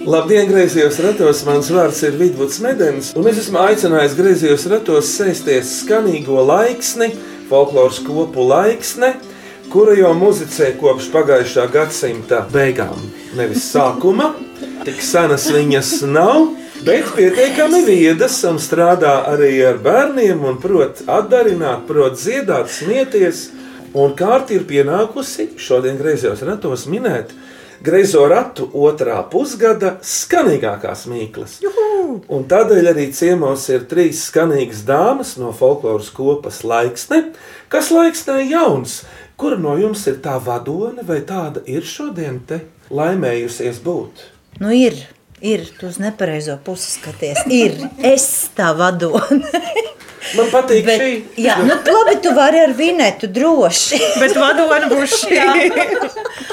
Labdien, griezījos ratos! Mans vārds ir Vidvuds Medens, un es esmu aicinājis griezījos ratos sēsties skanīgo laiksni, folkloras kopu laiksni, kura jau muzicē kopš pagājušā gadsimta beigām. Nevis sākuma, tik senas viņas nav, bet pietiekami viedas un strādā arī ar bērniem un prot atdarināt, prot dziedāt, smieties. Un kārti ir pienākusi šodien griezījos ratos minēt Greizo ratu otrā pusgada skanīgākās mīklas. Un tādēļ arī ciemos ir trīs skanīgas dāmas no folkloras kopas Laiksne, kas Laiksnē jauns. Kura no jums ir tā vadone, vai tāda ir šodien te laimējusies būt? Nu, ir, ir, tu uz nepareizo pusi skaties. Ir, es tā vadonu. Man patīk Bet, šī. jā, nu, labi, tu vari ar vinetu droši. Bet vadona būs šī.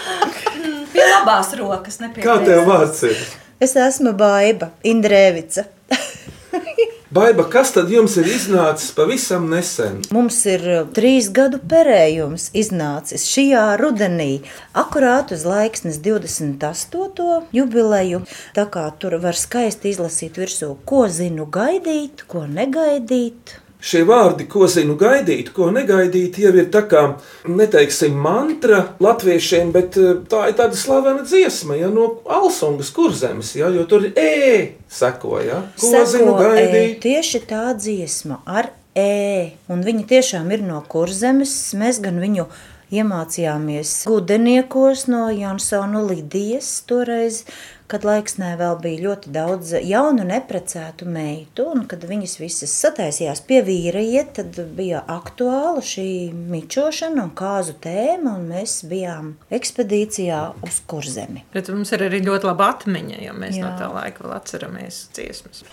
Pie labās rokas, ne pie Kā tev vārds ir? Es esmu Baiba Indrēvica. Baiba, kas tad jums ir iznācis pavisam nesen? Mums ir uh, trīs gadu perējums iznācis šajā rudenī, akurāt uz laiksnes 28. jubileju. Tā kā tur var skaisti izlasīt virsū, ko zinu gaidīt, ko negaidīt. Šie vārdi, ko zinu gaidīt, ko negaidīt, jau ir tā kā, neteiksim, mantra latviešiem, bet eh, tā ir tāda slavena dziesma, ja no Alsungas kurzemes, ja, jo tur ir e seko, ja, ko Seko zinu E, gaidīt. tieši tā dziesma ar E. Un viņi tiešām ir no kurzemes. Mēs gan viņu iemācījāmies gudeniekos no Jansona Lidijas toreiz, kad laiksnē vēl bija ļoti daudz jaunu neprecētu meitu, un kad viņas visas sataisījās pie vīra iet, tad bija aktuāla šī mičošana un kāzu tēma, un mēs bijām ekspedīcijā uz kurzemi. Bet mums ir arī ļoti laba atmiņa, jo mēs Jā. no tā laika vēl atceramies dziesmas.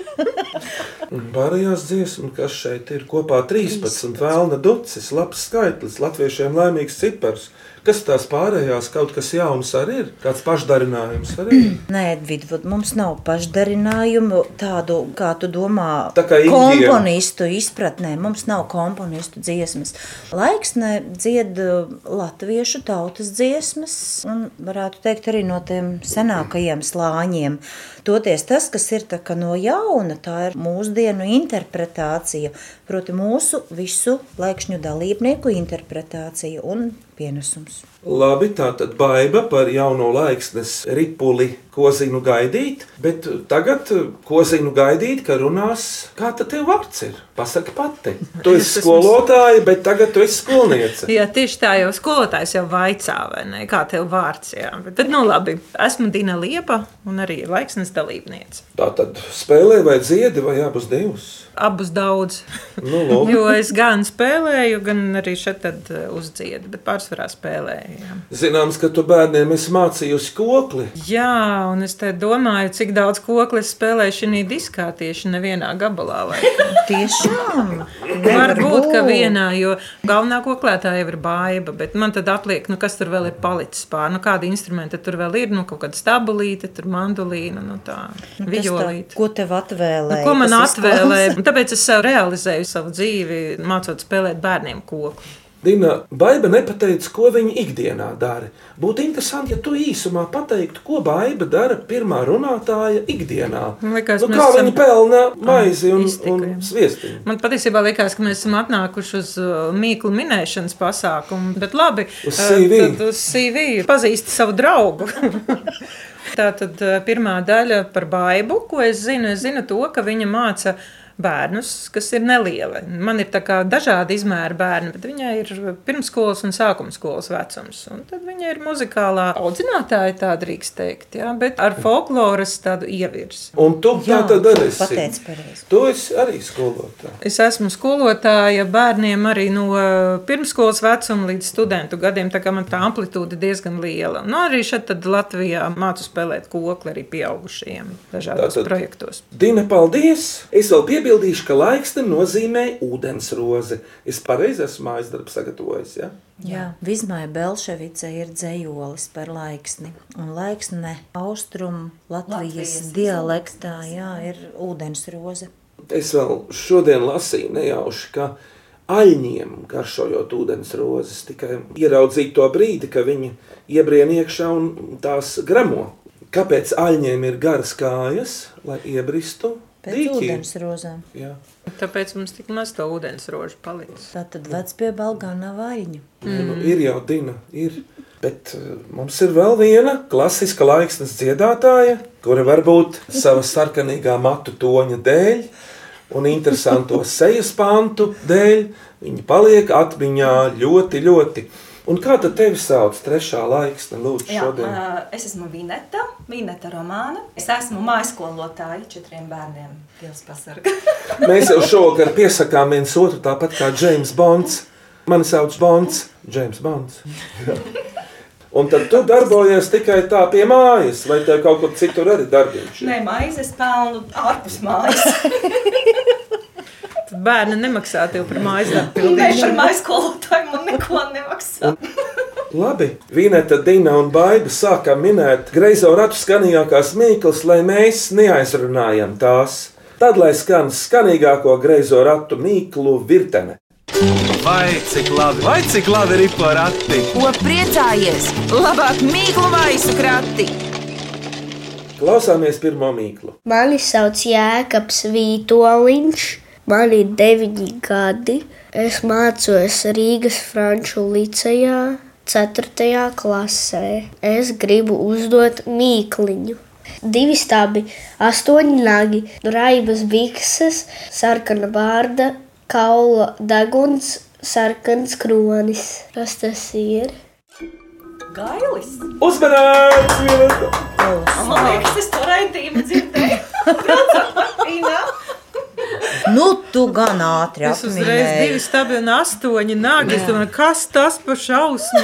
Un pārējās dziesmas, kas šeit ir kopā 13, vēlna ducis, labs skaitlis, latviešiem laimīgs cipars. Kas tās pārējās, kaut kas jauns arī ir, kāds pašdarinājums arī. Nē, Vidvud, mums nav pašdarinājumu tādu, kā tu domā, Tā kā Indija. komponistu izpratnē. Mums nav komponistu dziesmas. Laiks ne dzied uh, latviešu tautas dziesmas, un varētu teikt arī no tiem senākajiem slāņiem. Toties tas, kas ir no jauna, tā ir mūsdienu interpretācija, proti mūsu visu laikšņu dalībnieku interpretācija un pienesums. Labi, tā tad baiva par jauno laiksnes ripuli, ko zinu gaidīt, bet tagad, ko zinu gaidīt, ka runās, kā tad tev vārds ir? Pasaki pati. Tu Es esi skolotāja, bet tagad tu esi skolniece. Jā, tieši tā jau skolotājs jau vaicā, vai ne? Kā tev vārds? Jā. Bet, tad, nu, labi, esmu Dina Liepa un arī laiksnes dalībniece. Tā tad spēlē vai dziedi vai abas divas? Abus daudz. Nu, lūk. Jo es gan spēlēju, gan arī šeit tad, uh, uzdziedu, bet pārsvarā spēlēju. Jā. Zināms, ka tu bērniem esi mācījusi kokli. Jā, un es te domāju, cik daudz kokli es spēlēju šajā diskā tieši nevienā gabalā. Tiešām! Varbūt, ka vienā, jo galvenā koklētāja jau ir baiva, bet man tad atliek, nu, kas tur vēl ir palicis pāri. Nu, kādi instrumenti tur vēl ir? Nu, kaut kāda stabulīte, tur mandolīna, nu, tā, tā, violīte. ko tev atvēlēja? Nu, ko man atvēlēja? Tāpēc es sev realizēju savu dzīvi, mācot spēlēt bērniem koku. Dina, Baiba nepateica, ko viņa ikdienā dara. Būtu interesanti, ja tu īsumā pateiktu, ko Baiba dara pirmā runātāja ikdienā. Liekas, nu, kā esam- viņa pelna maizi un, iztiku, un jā. sviestiņu. Man patiesībā liekas, ka mēs esam atnākuši uz uh, mīklu minēšanas pasākumu, bet labi. Uz uh, CV. Tad uz CV pazīst savu draugu. Tā tad uh, pirmā daļa par baidu, ko es zinu, es zinu to, ka viņa māca bērnus, kas ir nelieli. Man ir tā kā dažādi izmēri bērni, bet viņai ir pirmskolas un sākuma skolas vecums. Un tad viņa ir muzikālā audzinātāja, tā drīkst teikt, jā, bet ar folkloras tādu ievirsi. Un tu Jā, tā tad arī pareizi. Tu esi arī skolotāja. Es esmu skolotāja bērniem arī no pirmskolas vecuma līdz studentu gadiem, tā kā man tā amplitūda diezgan liela. Nu, arī šeit tad Latvijā mācu spēlēt kokli arī pieaugušajiem dažādos Tātad- projektos. Dina, paldies! Es vēl piebildu, piebildīšu, ka laiksne nozīmē ūdensrozi. Es pareizi esmu mājas darbu sagatavojis. Ja? Jā, Vizmai Belševice ir dzējolis par laiksni. Un laiksne austrumu Latvijas, Latvijas dialektā jā, ir ūdensroze. Es vēl šodien lasīju nejauši, ka aļņiem garšojot ūdens rozes, tikai ieraudzīju to brīdi, kad viņi iebrien iekšā un tās gramo. Kāpēc aļņiem ir garas kājas, lai iebristu Pēc dīķī? ūdensrozēm. Jā. Tāpēc mums tik maz to ūdens rožu palicis. Tā tad vec pie balgā nav aļņu. Mm. Nu, ir jau Dina, ir. Bet uh, mums ir vēl viena klasiska laiksnes dziedātāja, kura varbūt savas sarkanīgā matu toņa dēļ un interesanto sejas pantu dēļ, viņa paliek atmiņā ļoti, ļoti. Un kā tad tevi sauc trešā laiksne, lūdzu, Jā, šodien? es esmu Vineta, Vineta Romāna. Es esmu mājskolotāja četriem bērniem. Dievs pasargā. Mēs jau šovakar piesakām viens otru tāpat kā James Bonds. Mani sauc Bonds, James Bonds. Un tad tu darbojies tikai tā pie mājas, vai tev kaut kur citur arī ir? Nē, maizes pelnu ārpus mājas. Bērni nemaksā tev par mājas darbu Nē, par pildīšanu. mājskolotāju man neko nemaksā. Labi, Vineta, Dina un Baiba sākām minēt greizo ratu skanīgākās mīklas, lai mēs neaizrunājam tās. Tad, lai skan skanīgāko greizo ratu mīklu virtene. Vai cik labi, vai cik labi ir porakti? Ko priecājies? Labāk mīklu maisu krati! Klausāmies pirmo mīklu. Mani sauc Jēkabs Vītoliņš, man ir deviņi gadi. Es mācos Rīgas Franču licejā, 4. klasē. Es gribu uzdot mīkliņu. Divi stābi, astoņi nagi, raibas bikses, sarkana vārda, kaula deguns, sarkans kronis. Kas tas ir? Gailis. Vineta! Man liekas, es to raidījumu dzirdēju. Nu, tu gan ātri Es uzreiz divi stabi un astoņi nāgi. Es domāju, kas tas par šausmu?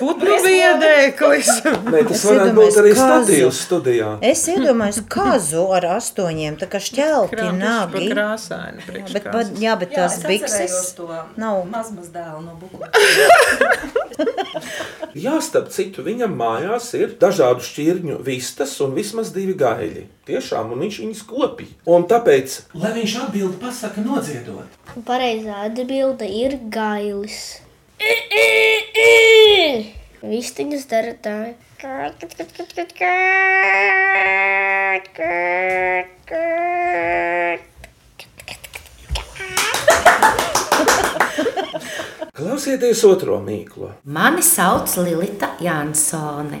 Putnu viedēklis. Nē, tas Es varētu būt arī statīvs studijā. Es iedomājos kazu ar astoņiem, tā kā šķelti Pa nagi. krāsaini Jā, priekš bet, pat- jā, bet Jā, tās es bikses atcerējos to nav. mazmaz dēlu no buku. Jā, starp citu, viņam mājās ir dažādu šķirņu vistas un vismaz divi gaļi. Tiešām, un viņš viņus kopīja. Un tāpēc, lai viņš atbild, pasaka nodziedot. Pareizā atbilde ir gailis. Vistiņas dara tā. Klausieties otro mīklu. Mani sauc Lilita Jansone.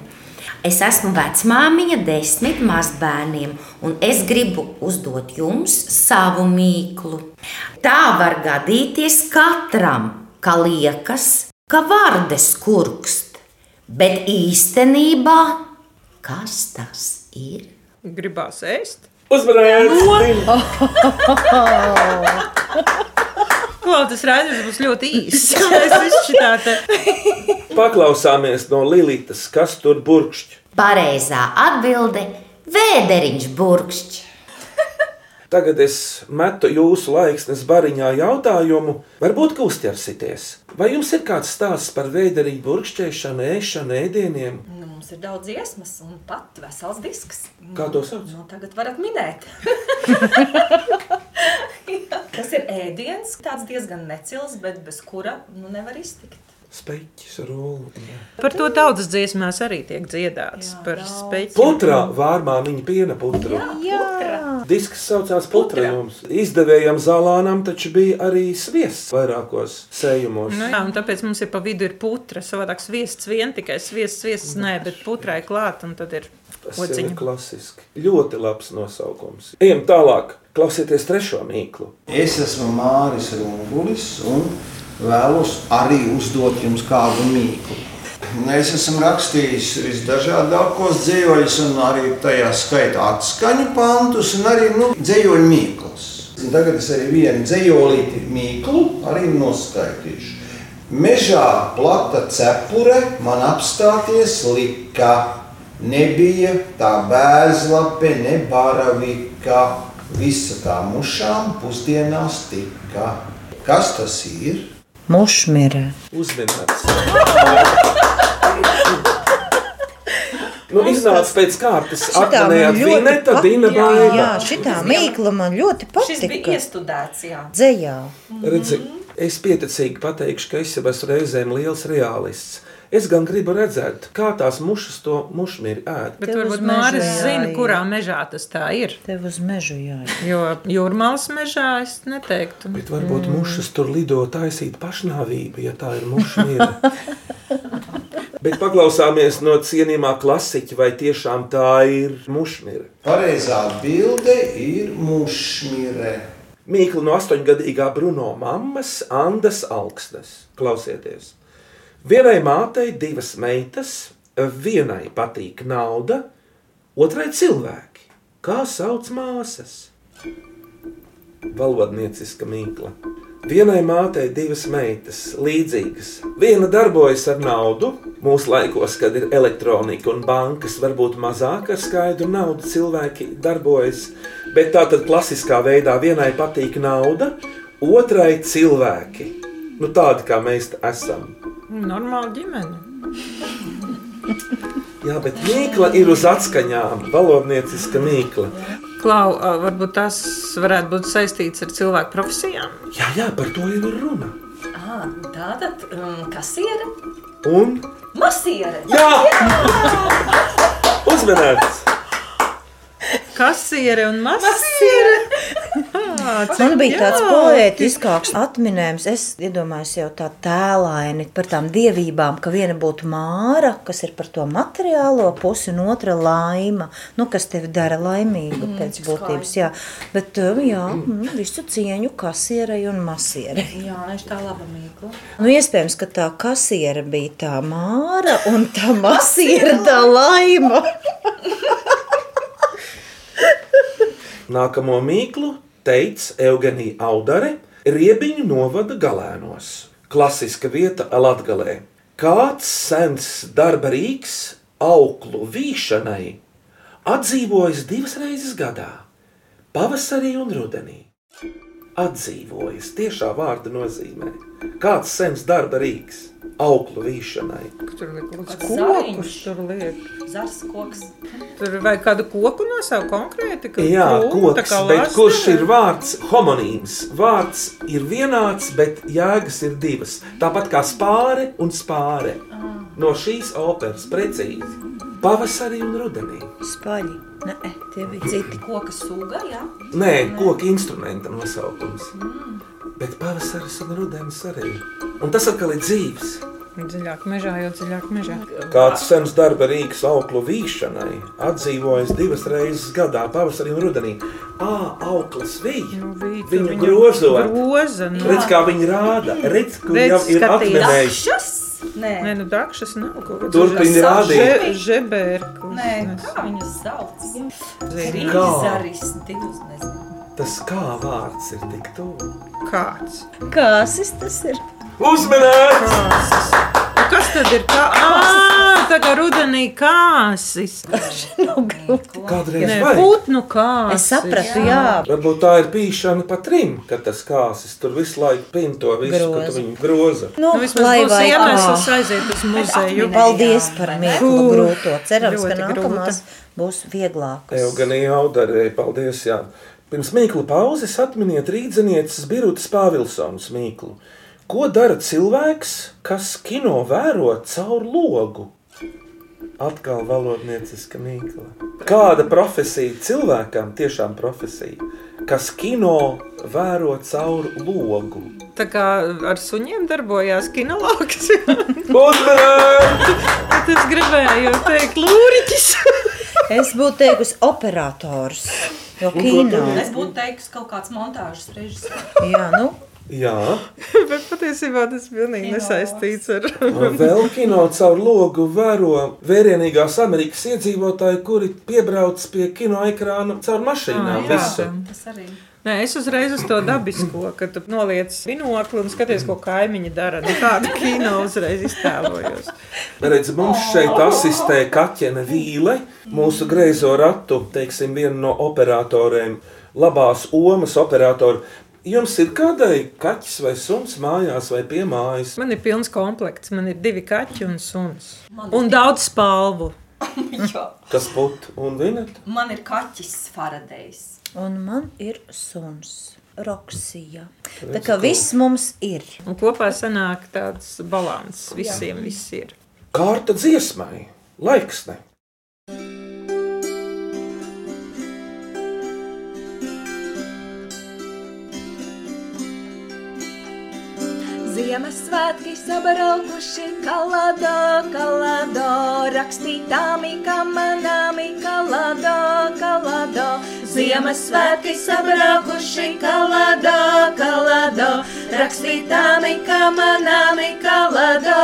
Es esmu vecmāmiņa desmit mazbērniem, un es gribu uzdot jums savu mīklu. Tā var gadīties katram, ka liekas, ka vardes kurkst, bet īstenībā kas tas ir? Gribās ēst. Uzmanīgs! Vēl tas raidījums būs ļoti īss. Paklausāmies no Lilitas, kas tur burkšķi. Pareizā atbilde - vēderiņš burkšķis. Tagad es metu jūsu laiksnes bariņā jautājumu, varbūt ka uzķersieties. Vai jums ir kāds stāsts par veidarīgu burkšķēšanu, ēšanu, ēdieniem? Nu, mums ir daudz dziesmas un pat vesels disks. Kā to sauc? Nu, tagad varat minēt. Tas ir ēdiens, tāds diezgan necils, bet bez kura nu, nevar iztikt. Speķis, rūlu. Par to tautas dziesmās arī tiek dziedāts. Jā, Par speķu. Putrā vārmā viņa piena putru. Jā, Disks saucās putra Putra. jums. Izdevējam zālānam taču bija arī sviests vairākos sējumos. Nu, jā, un tāpēc mums ir pa vidu ir putra. Savādāk sviests vien tikai sviests, sviests nē, bet putrai klāt un tad ir Tas jau ir ociņa. klasiski. Ļoti labs nosaukums. Ejam tālāk. Klausieties trešo mīklu. Es esmu Māris Rungulis un vēlos arī uzdot jums kādu mīklu. Es esmu rakstījis visdažādākos dzīsļus, un arī tajā skaitā atskaņu pantus, un arī nu, dzīsļu mīklas. Tagad es arī vienu dzīslīti mīklu arī noskaitīšu. Mežā plata cepure man apstāties lika. Nebija tā bēzlape, ne baravika. Visa tā mušām pusdienās tika. Kas tas ir? Mušmire. Uzminēts. Nu, iznāca pēc kārtas. Ļoti Vineta, Dina Jā, Baiba. jā, šitā mīkla man ļoti Šis bija patika. iestudēts, jā. Dzējā. Redzi, es pieticīgi pateikšu, ka es jau esmu reizēm liels realists. Es gan gribu redzēt, kā tās mušas to mušmīri ēd. Bet Tev varbūt Māris zina, kurā mežā tas tā ir. Tev uz mežu jāiet. Jo jūrmālas mežā es neteiktu. Bet varbūt mm. mušas tur lido taisīt pašnāvību, ja tā ir mušmīra. Bet paklausāmies no cienījumā klasiķa, vai tiešām tā ir mušmīra. Pareizā atbilde ir mušmire. Mīkla no astoņgadīgā Bruno mammas, Andas Alksnes. Klausieties! Vienai mātei divas meitas, vienai patīk nauda, otrai cilvēki. Kā sauc māsas? Valodnieciska mīkla. Vienai mātei divas meitas, līdzīgas. Viena darbojas ar naudu, mūsu laikos, kad ir elektronika un bankas, varbūt mazāk ar skaidru naudu cilvēki darbojas. Bet tā tad klasiskā veidā vienai patīk nauda, otrai cilvēki. Nu, tādi kā mēs esam. Normāla ģimene. Jā, bet mīkla ir uz atskaņām, valodnieciska mīkla. Klau, varbūt tas varētu būt saistīts ar cilvēku profesijām. Jā, jā, par to jau ir runa. Ah, tātad um, kasiere, Un masiere. Jā! uzmanīts! Kasiere un masiere. Man bija tāds poētiskāks atminējums. Es iedomājos jau tā tēlaini par tām dievībām, ka viena būtu māra, kas ir par to materiālo pusi, un otra laima, nu, kas tevi dara laimīgu mm, pēc būtības. Jā. Bet um, jā, mm, visu cieņu kasierai un masierai. Jā, viņš tā laba mīkla. Nu, iespējams, ka tā kasiere bija tā māra un tā masiera tā laima. Nākamo mīklu teica Eugenija Audare, Riebiņu novada galēnos. Klasiska vieta Latvijā. Kāds sens darba rīks auklu vīšanai atdzīvojas divas reizes gadā - pavasarī un rudenī. Atdzīvojas tiešā vārda nozīmē. Kāds sens darba rīks auklu vīšanai? Tur liek kaut Kāds zariņš. tur liek. Zars koks. Tur vai kādu koku nosaukt konkrēti? Jā, koks, kā bet lasne? kurš ir vārds homonīms? Vārds ir vienāds, bet jēgas ir divas. Tāpat kā spāre un spāre. No šīs operas precīzi. Pavasarī un rudenī. Spaļi. Nē, tie bija citi. Koka suga, jā. Nē, koka instrumenta nosaukums. Bet pavasaris un rudenis arī. Un tas atkal ir dzīves. Dziļāk mežā, jau dziļāk mežā. Kāds sens darba rīks auklu vīšanai atdzīvojas divas reizes gadā, pavasarī un rudenī. Ā, auklas vīja. Nu, vītu, Viņu grozot. Groza, nu. Redz, kā viņi rāda. Redz, kur Redz, jau ir skaties. atminējis. Šas? Nē, Nē, nu dakšas nav kaut kāds. Turpini rādīt. Žebērku. Nē kā viņas sauc? Rīzaris, divas nezinu. Tas kā vārds ir tik tuvu. Kāds? Kāsis tas ir? Uzmanīts! Kāsis. Nu, Kas tad ir? Kā? Ā, tā kā rudenī kāsis. Kādreiz Nē, vajag. putnu kāsis. Es sapratu, jā. Varbūt tā ir pīšana pa trim, kad tas kāsis tur visu laiku pin to visu, Groza. viņu groza. Nu, Nu, vismaz lai būs iemesls aiziet uz muzeju. Paldies par mīklu grūto. Cerams, ka nākamās būs vieglākas. Eugenija Audarē, paldies, jā. Pirms mīklu pauzes atminiet rīdzenieces Birutas Pāvilsonas mīklu. Ko dara cilvēks, kas kino vēro caur logu? Atkal valodnieciska mīkla. Kāda profesija cilvēkam, tiešām profesija, kas kino vēro caur logu? Tā kā ar suņiem darbojās kinologs. Tad es gribēju teikt, lūriķis. Es būtu teikusi operators. Jo kino. Es būtu teikusi kaut kāds montāžas režisors. Jā, nu, Jā, Bet patiesībā tas pilnīgi nesaistīts ar. vēl kino caur logu vēro vērienīgās Amerikas iedzīvotāji, kuri piebrauc pie kino ekrāna caur mašīnām. Ah, jā. visu. Tas arī. Nē, es uzreiz uz to dabisko, ka tu noliec binokli un skaties, ko kaimiņi dara. Nu, tādu kino uzreiz iztēlojos. Redz, mums šeit asistē Kaķene Vīle, mūsu greizo ratu, teiksim, viena no operatoriem. labās omas operatori. Jums ir kādai kaķis vai suns mājās vai pie mājas? Man ir pilns komplekts. Man ir divi kaķi un suns. Un daudz spalvu. Jā. Kas put un vineta? Man ir kaķis Faradejs. Un man ir suns. Roksija. Tā kā viss mums ir. Un kopā sanāk tāds balans. Visiem viss ir. Kārta dziesmai, laiks ne. Ziemassvētki sabraukuši kalado, kalado, rakstītāmi, kā manāmi, kalado, kalado. Ziemassvētki sabraukuši kalado, kalado, rakstītāmi, kā manāmi, kalado,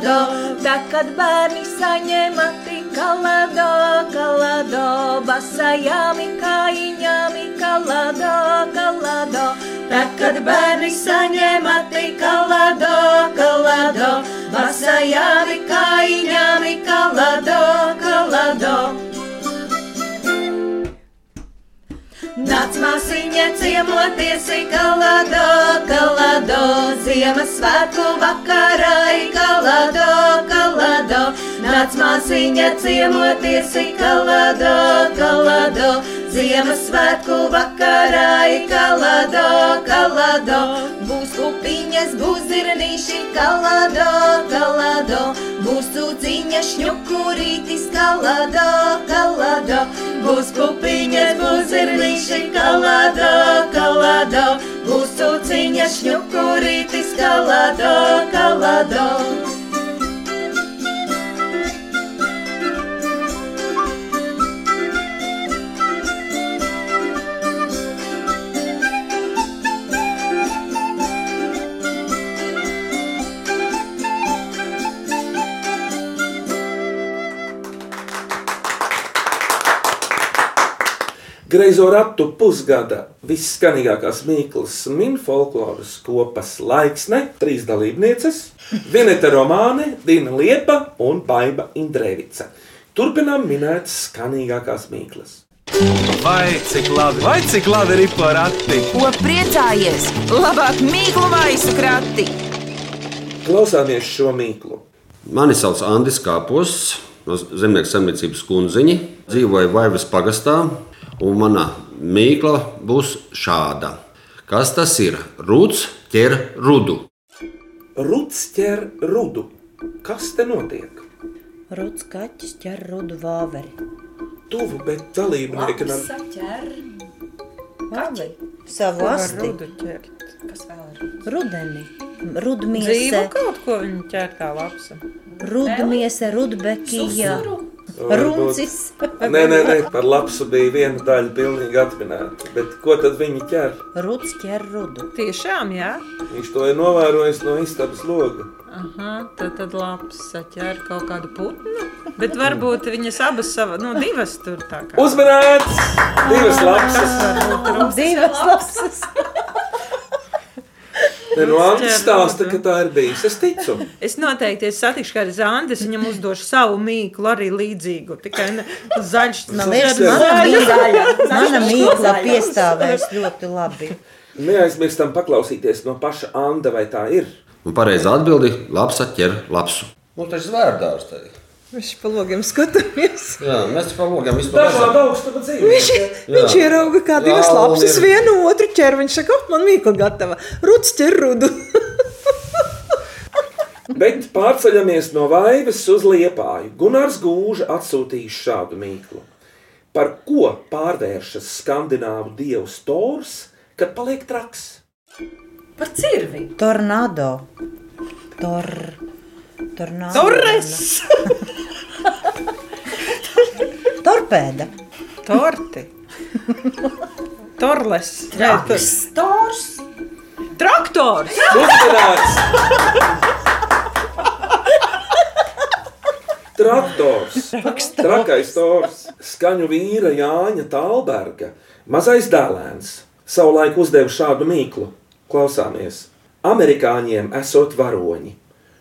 kalado. Tā, kad bērni saņēma tik kalado, kalado, basajāmi, kājiņāmi, kalado, kalado. Tā, kad bērni saņēma tik kalado, kalado, basajāmi, kājiņāmi, kalado, kalado. Nāc māsiņa ciemoties, kalado, kalado, Ziemassvētku vakarai, kalado, kalado. Nāc māsiņa ciemoties, kalado, kalado, Ziemassvētku vakarai, kalado, kalado. Būs kupiņas, būs zirnīši, kalado, kalado. Būs cūciņa, šņukurītis, kalado, kalado. Būs kupiņas, būs zirnīši, kalado, kalado. Būs cūciņa, šņukurītis, kalado, kalado. Greizo ratu pusgada visskanīgākās mīklas min folkloras kopas laiksne, trīs dalībnieces - Vineta Romāne, Dina Liepa un Baiba Indrēvica. Turpinām minēt skanīgākās mīklas. Vai cik labi, vai cik labi ir porakti? Ko priecājies? Labāk mīklu maisu krati! Klausāmies šo mīklu. Mani sauc Andris Kāpos, no zemnieku samniecības kundziņa. Dzīvoju Vaivas pagastā, un mana mīkla būs šāda. Kas tas ir? Rūts ķer rudu. Ruds ķer rudu. Kas te notiek? Ruds kaķis ķer rudu vāveri. Tuvu, bet dalībnieki nav. Saķer, Vāveri. Savu asti. rudu ķert? kas vēl ir? Rudeni. Dzīvu Rudmiese. kaut ko viņa ķer kā lapsa. Rudmiese, rudbekija. Susuru. Runcis. Nē, nē, nē, par lapsu bija viena daļa pilnīgi atminēta. Bet ko tad viņi ķer? Ruds ķer rudu. Tiešām, jā. Viņš to ir novērojis no istabas loga. Aha, tad, tad labs saķer kaut kādu putnu. Bet varbūt viņas abas sava, nu, divas tur tā kā. Uzmanīts! Divas ir Divas lapsas. No Antas ķer stāsta, ka tā ir bijis. Es ticu. Es noteikti es satikšu zāndi, es viņam uzdošu savu mīklu, arī līdzīgu. Tikai ne, zaļš, liekas, mana mīkla, mana mīkla piestāvēs ļoti labi. Neaizmirstam paklausīties no paša Anda, vai tā ir. Un pareizā atbildi - lapsa ķer lapsu. Mums tas ir zvērdārs. te. Viņš pa logiem skatāmies. Jā, mēs tam logam vispār Dažādi augstuma dzīve. Viņš, viņš ierauga kā divas lapas, ir- vienu otru ķer. Viņš saka, oh, man mīkla gatava. Ruds ķer rudu. Bet pārceļamies no Vaivas uz Liepāju. Gunārs Gūža atsūtījis šādu mīklu. Par ko pārvēršas skandināvu dievs Tors, kad paliek traks? Par cirvi. Tornado. Tor. Tornado. Torres! Torpēda. Torti! Torles! Traktors! Uzmanīts! Traktors, trakais tors, skaņu vīra Jāņa Talberga, mazais dēlēns, savulaik uzdeva šādu mīklu. Klausāmies! Amerikāņiem esot varoņi,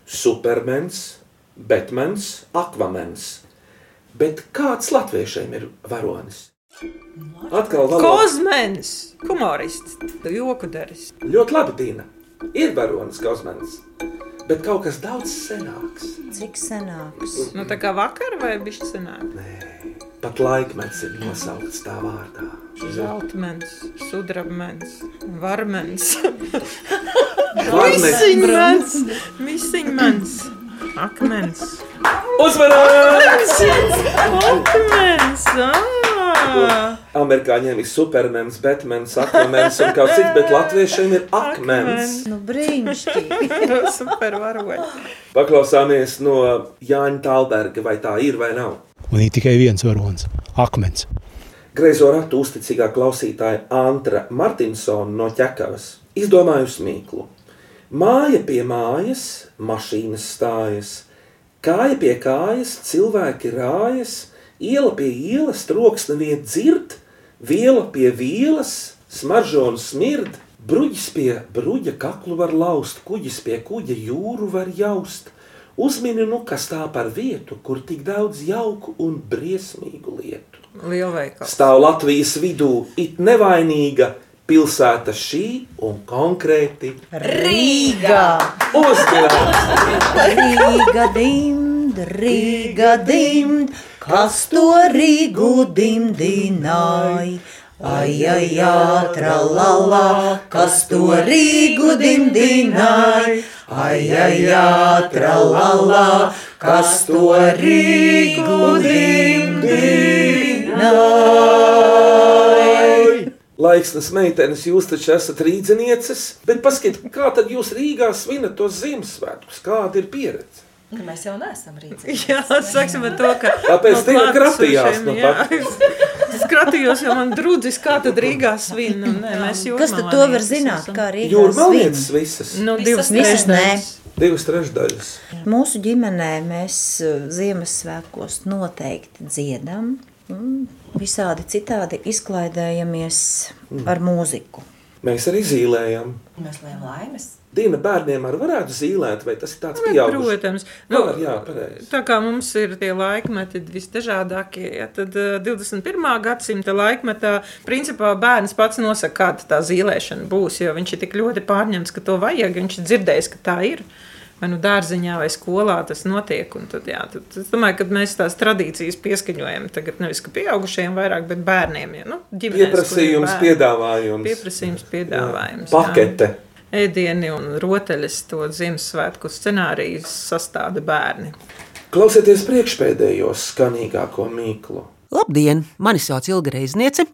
supermens, betmens, akvamens. Bet kāds latviešiem ir varonis? Atkal valoda. Kozmens, humorists, joku daris. Ļoti labi, Dīna. Ir varonis Kozmens, bet kaut kas daudz senāks. Cik senāks? Nu, tā kā vakar vai bišķi senāk? Pat laikmets ir nosaukts tā vārdā. Zeltmens, sudrabmens, varmens, Varmens. misiņmens, misiņmens, akmens. Uzmanības! Akmens! ā! Amerikāņiem ir supermens, betmens, akmens un kaut cits, bet latviešiem ir akmens. Nu, brīnišķīgi. Super varoņi. Paklausāmies no Jāņa Talberga, vai tā ir vai nav. Un ir tikai viens varonis - akmens. Greizo ratu uzticīgā klausītāja Antra Martinsona no ķekavas izdomājusi mīklu. Māja pie mājas, mašīnas stājas, kāja pie kājas, cilvēki rājas, iela pie ielas, troksni vien dzird, viela pie vielas, smaržo un smird, bruģis pie bruģa kaklu var laust, kuģis pie kuģa jūru var jaust. Uzmini, nu, kas tā par vietu, kur tik daudz jauku un briesmīgu lietu. Lielveikals. Stāv Latvijas vidū it nevainīga pilsēta šī un konkrēti Rīgā! Uzmanības! Rīga dimd, Rīga dimd, kas to Rīgu dimdināja? Ai, ai, ātrā lalā, kas to Rīgu dimdināja? Ai, ai, ātrā lalā, kas to Rīgu dimdināja? Laiksnes meitenes, jūs taču esat rīznieces, bet paskatieties, kā tad jūs Rīgā svinat tos Ziemassvētkus? Kāda ir pieredze? Nu, mēs jau neesam rīcīgi. Jā, sāksim ar to, ka. Tāpēc tev kratījās klātesošiem, no jā. pat. Es kratījos, jo man drudzis, kā tad Rīgā svin. Nu, nē, mēs Kas tad to var zināt, kā Rīgā svin? visas. Nu, divas Visas nē. trešdaļas. Divas trešdaļas. Mūsu ģimenē mēs uh, Ziemassvētkos noteikti dziedam, visādi citādi izklaidējamies ar mūziku. Mēs arī zīmējam. Mēs lēmām laimes. Dīna bērniem arī varētu zīmēt, vai tas ir tāds pieaugušs? Protams, nu, Var, jā, pareizi. tā kā mums ir tie laikmeti visdažādākie, ja, tad uh, 21. gadsimta laikmetā principā bērns pats nosaka, kāda tā zīmēšana būs. Jo viņš ir tik ļoti pārņemts, ka to vajag, viņš ir dzirdējis, ka tā ir. Vai nu dārziņā, vai skolā tas notiek. un Tad, jā, tad, es domāju, ka mēs tās tradīcijas pieskaņojam tagad nevis ka pieaugušiem, vairāk, bet bērniem. Ja, nu, ģimenēs, Pieprasījums, bērni. piedāvājums. Pieprasījums, piedāvājums. Jā. Pakete. Jā. Ēdieni un rotaļas to Ziemassvētku scenāriju sastāda bērni. Klausieties priekšpēdējos skanīgāko mīklu. Labdien! Mani sauc Ilga Reizniece.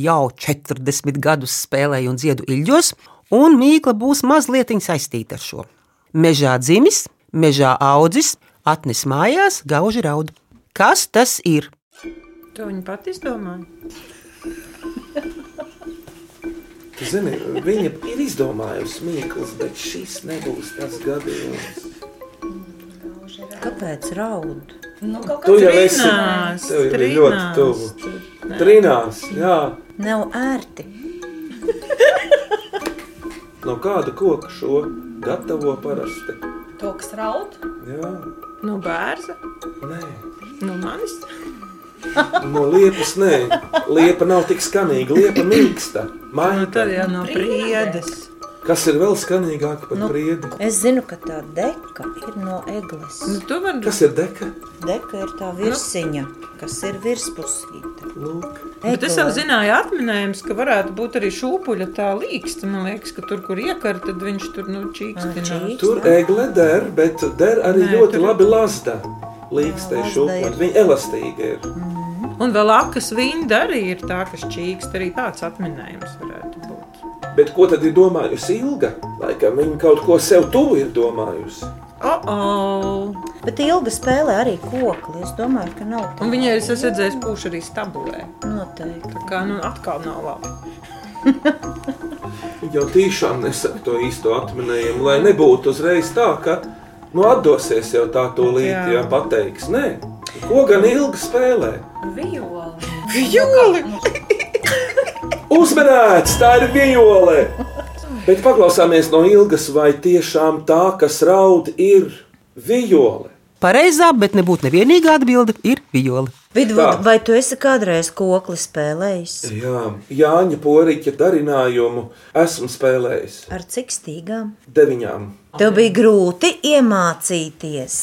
Jau 40 gadus spēlēju un dziedu ilģos, un mīkla būs mazliet saistīta ar šo. Mežā dzimis, mežā audzis, atnes mājās gauži raud. Kas tas ir? To viņi pat izdomāja. Tu Zini, viņa ir izdomājusi mīklas, bet šis nebūs tas gadījums. Kāpēc raud? Nu, kaut Tu jau esi Trinās, tev ir ļoti tuvu. Trinās, jā. Nav ērti. No kāda koka šo gatavo parasti? To, kas raud. Jā, No bērza? nē. No manis? No liepas nē. Liepa nav tik skanīga, liepa mīksta. Nu, Maita. tad jau no priedes. Kas ir vēl skanīgāk par Nu, priedi? Es zinu, ka tā deka ir no eglis. Nu, tu vari Kas ir deka? Deka ir tā virsiņa, kas ir virspusīta. Lūk. Bet es jau zināju, atminējums, ka varētu būt arī šūpuļa tā līksta. Man liekas, ka tur, kur iekar, tad viņš tur nu, čīkstinās. Tur egle der, bet der arī Nē, ļoti tur- labi lazda. Līkstē šūpot. Viņa elastīga ir. Un vēl akas vinda arī ir tā, kas čīkst. Arī tāds atminējums varētu būt. Bet ko tad ir domājusi Ilga? Laikam viņa kaut ko sev tuvu ir domājusi. Oh, oh. Bet ilgi spēlē arī kokli. Es domāju, ka nav tā. Un viņa arī es redzēju, pūš arī stabulē. Noteikti. Tā kā nu, atkal nav labi. Jau tiešām nesaka to īsto atminējumu, lai nebūtu uzreiz tā, ka nu, atdosies jau tā tūlīt, Jā. ja pateiks. Nē, ko gan ilgi spēlē? Violi. Violi! Uzmanīts, tā ir viole! Bet paklausāmies no ilgas, vai tiešām tā, kas raud, ir viole. Pareizā, bet nebūtu nevienīgā atbilde ir viola. Vidvud, vai tu esi kādreiz kokli spēlējis? Jā, Jāņa Poriņa darinājumu esmu spēlējis Ar cik stīgām? deviņām. Tev bija grūti iemācīties.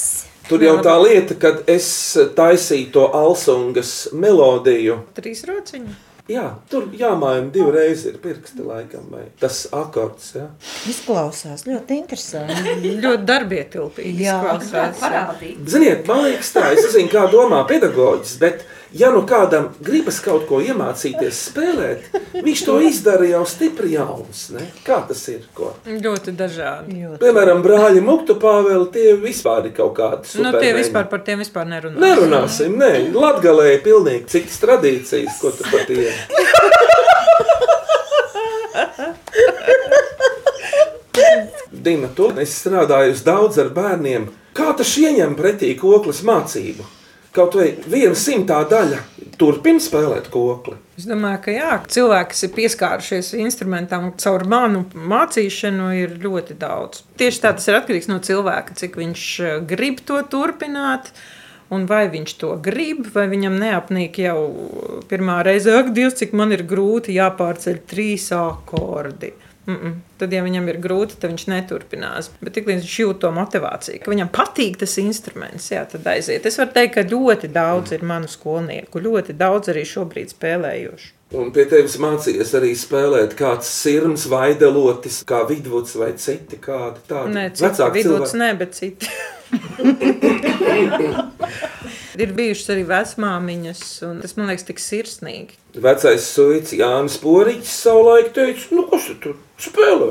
Tur jau tā lieta, kad es taisīju to Alsungas melodiju. Trīs rociņi. Jā, tur jāmaina divreiz ir pirksti laikam, vai tas akords. Ja? Izklausās ļoti interesanti. ļoti darbietilpīgi. Jā. izklausās, jā. Ziniet, man liekas, tā es nezinu, kā domā pedagoģis, bet ja nu kādam gribas kaut ko iemācīties spēlēt, viņš to izdara jau stipri jauns. Ne? Kā tas ir? Ko? Ļoti dažādi. Piemēram, brāļi Muktu Pāveli, tie vispār ir kaut kādi Nu, tie vispār par tiem vispār nerunā. Nerunāsim, nē, Latvijā ir pilnīgi citas tradīcijas, ko tu pat ir. Dina, tu esi strādājusi daudz ar bērniem. Kā tas ieņem pretī koklas mācību? Kaut vai viena simtā daļa turpina spēlēt kokli. Es domāju, ka jā, cilvēki, kas ir pieskārušies instrumentam caur manu mācīšanu, ir ļoti daudz. Tieši tā tas ir atkarīgs no cilvēka, cik viņš eh, grib to turpināt. Un vai viņš to grib, vai viņam neapnīk jau pirmā reize, ak, Dievs, cik man ir grūti jāpārceļ trīs akordi. Mm -mm. Tad, ja viņam ir grūti, tad viņš neturpinās. Bet tiklīdz viņš jūt to motivāciju, ka viņam patīk tas instruments, jā, tad aiziet. Es varu teikt, ka ļoti daudz ir manu skolnieku, ļoti daudz arī šobrīd spēlējuši. Un pie tevis mācījies arī spēlēt kāds sirds vai delotis, kā vidvuds vai citi kādi tādi Nē, citi vidulis, nē, bet citi. ir bijušas arī vecmāmiņas, un tas man liekas tik sirsnīgi. Vecais suits Jānis Poriņš savulaik teica, nu kas tu tur spēlē?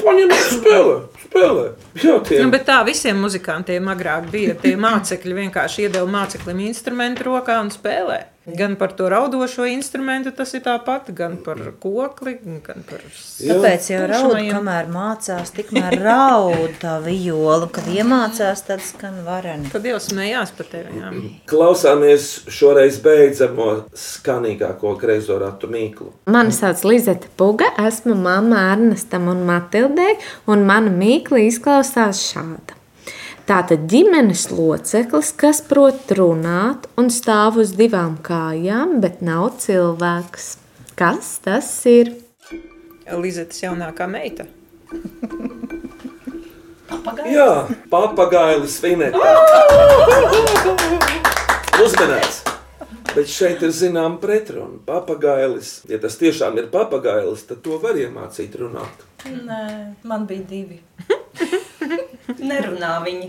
Paņem, spēlē, spēlē. Jā, tie Nu, bet tā visiem muzikantiem agrāk bija. Tie mācekļi vienkārši iedeva māceklim instrumentu rokā un spēlē. Gan par to raudošo instrumentu tas ir tāpat, gan par kokli, gan par Tāpēc jau raud, kamēr mācās, tikmēr raud tā viola. Kad iemācās, tad skan vareni. Tad jau smējās par tevi. Jā. klausāmies šoreiz beidzamo skanīgāko greizo ratu mīklu. Mani sauc Lizeta Puga, esmu mamma Ernestam un Matildei, un mana mīkla izklausās šāda. Tātad ģimenes loceklis, kas prot runāt un stāv uz divām kājām, bet nav cilvēks. Kas tas ir? Lizetes jaunākā meita. Jā, papagailis svinētā. Uzmanīts! Bet šeit ir zināma pretruna. Papagailis, ja tas tiešām ir papagailis, tad to var iemācīt runāt. Nē, man bija divi. Nerunā viņi.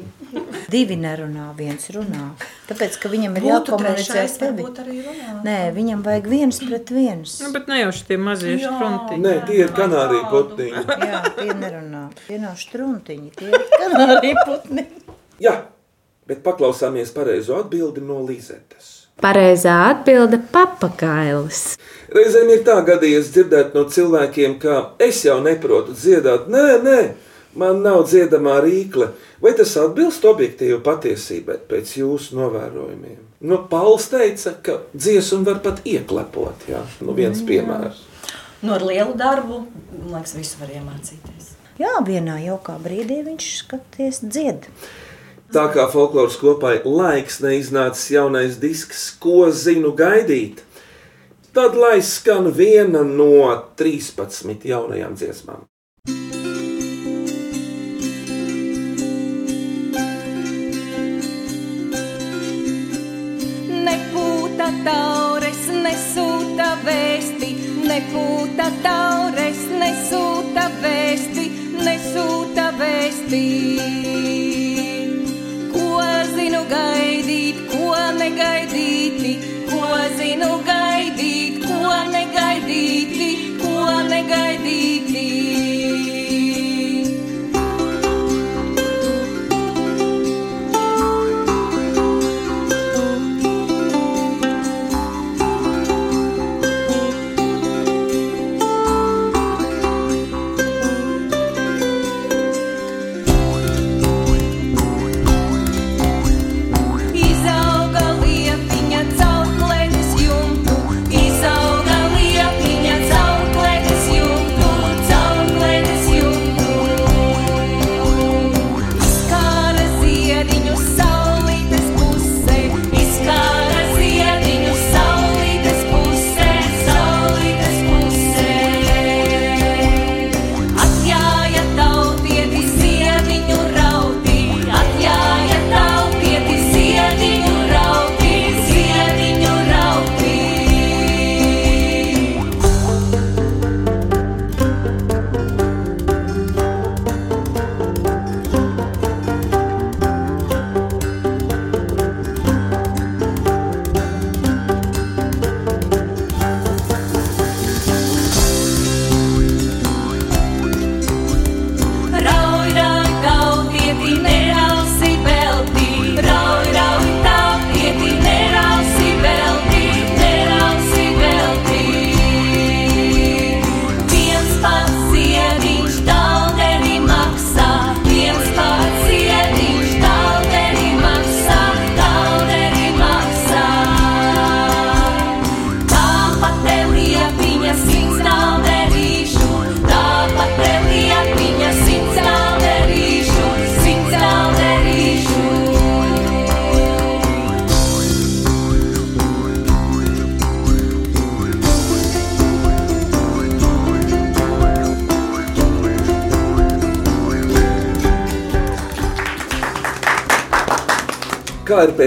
Divi nerunā, viens runā. Tāpēc, ka viņam ir jākomunicē trešais, ar tevi. varbūt arī runā. Nē, viņam vajag viens pret viens. Nu, bet ne jau šie mazie Jā. struntiņi. Nē, tie ir kanārija putniņi. Jā, tie nerunā. Tie nav struntiņi, tie ir kanārija putni. Jā, bet paklausāmies pareizo atbildi no Lizetes. Pareizā atbilde - papagailis. Reizēm ir tā gadījies dzirdēt no cilvēkiem, ka es jau neprotu dziedāt. Nē, nē, man nav dziedamā rīkle. Vai tas atbilst objektīvi patiesībai pēc jūsu novērojumiem? Nu, Pauls teica, ka dziesmu var pat ieklepot. Jā, nu viens piemērs. No ar lielu darbu, man liekas, visu var iemācīties. Jā, vienā jaukā brīdī viņš skaties dzied. Tā kā folkloras kopai laiks neiznācis jaunais disks, ko zinu gaidīt, tad lai skan viena no 13 jaunajām dziesmām. Taures, nesūta vēsti, nepūta taures, nesūta vēsti, nesūta vēsti. Ko zinu gaidīt, ko negaidīti, ko zinu gaidīt, ko negaidīti, ko negaidīti.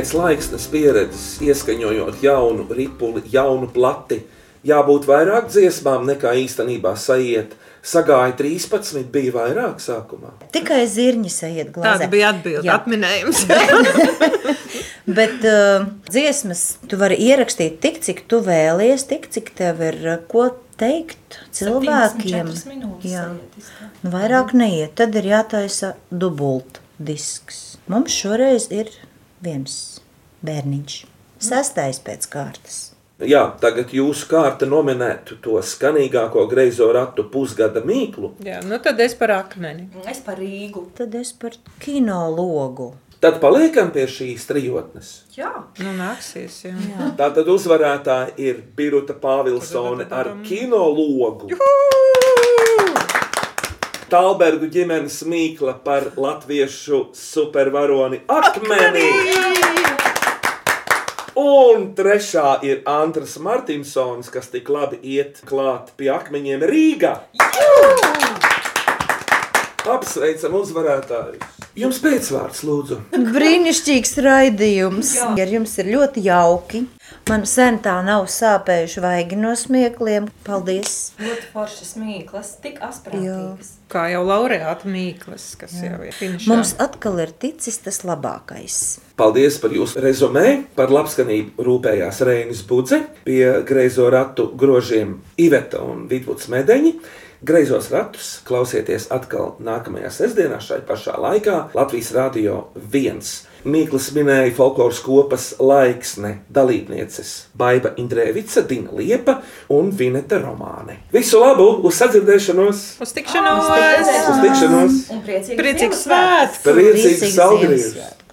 Pēc laiksnes pieredzes, ieskaņojot jaunu ripuli, jaunu plati, jābūt vairāk dziesmām nekā īstenībā sajiet. Sagāja 13, bija vairāk sākumā. Tikai zirņi sajiet glāzē. Tāda bija atbilde, atminējums. Bet uh, dziesmas tu vari ierakstīt tik, cik tu vēlies, tik, cik tev ir uh, ko teikt cilvēkiem. 74 minūtes Jā. Nu, vairāk neiet, tad ir jātaisa dubult disks. Mums šoreiz ir viens bērniņš, sastais pēc kārtas. Jā, tagad jūsu kārta nominētu to skanīgāko greizo ratu pusgada mīklu. Jā, nu tad es par akmeni. Es par Rīgu. Tad es par kino logu. Tad paliekam pie šīs trijotnes. Jā, Nu, nāksies, jā. jā. Tā tad uzvarētāja ir Birta Pāvilsone ar kino logu. Talbergu ģimenes mīkla par latviešu supervaroni Akmeni. Un trešā ir Andris Martinsons, kas tik labi iet klāt pie akmeņiem Rīgā. Apsveicam uzvarētājus! Jums pēcvārds, lūdzu! Brīnišķīgs raidījums. Ar jums ir ļoti jauki. Man sen tā nav sāpējuši vaigi no smiekliem. Paldies! ļoti foršas mīklas, tik asprātīgas. Kā jau laureāta Mīklas, kas jau ir finišā. Mums atkal ir ticis tas labākais. Paldies par jūsu rezumē. Par labskanību rūpējās Reinis Budze, pie greizo ratu grožiem Iveta un Vidvuds Medeņi. Greizos ratus klausieties atkal nākamajā sestdienā, šai pašā laikā Latvijas Rādio 1. Mīkls minēja folkloras kopas laiksne dalībnieces Baiva Indrēvica, Dina Liepa un Vineta Romāne. Visu labu, uz sadzirdēšanos! Uz tikšanos! Uz tikšanos! Un priecīgs Priecīgs Ziemassvētkus! svētku! Priecīgs salgriežs!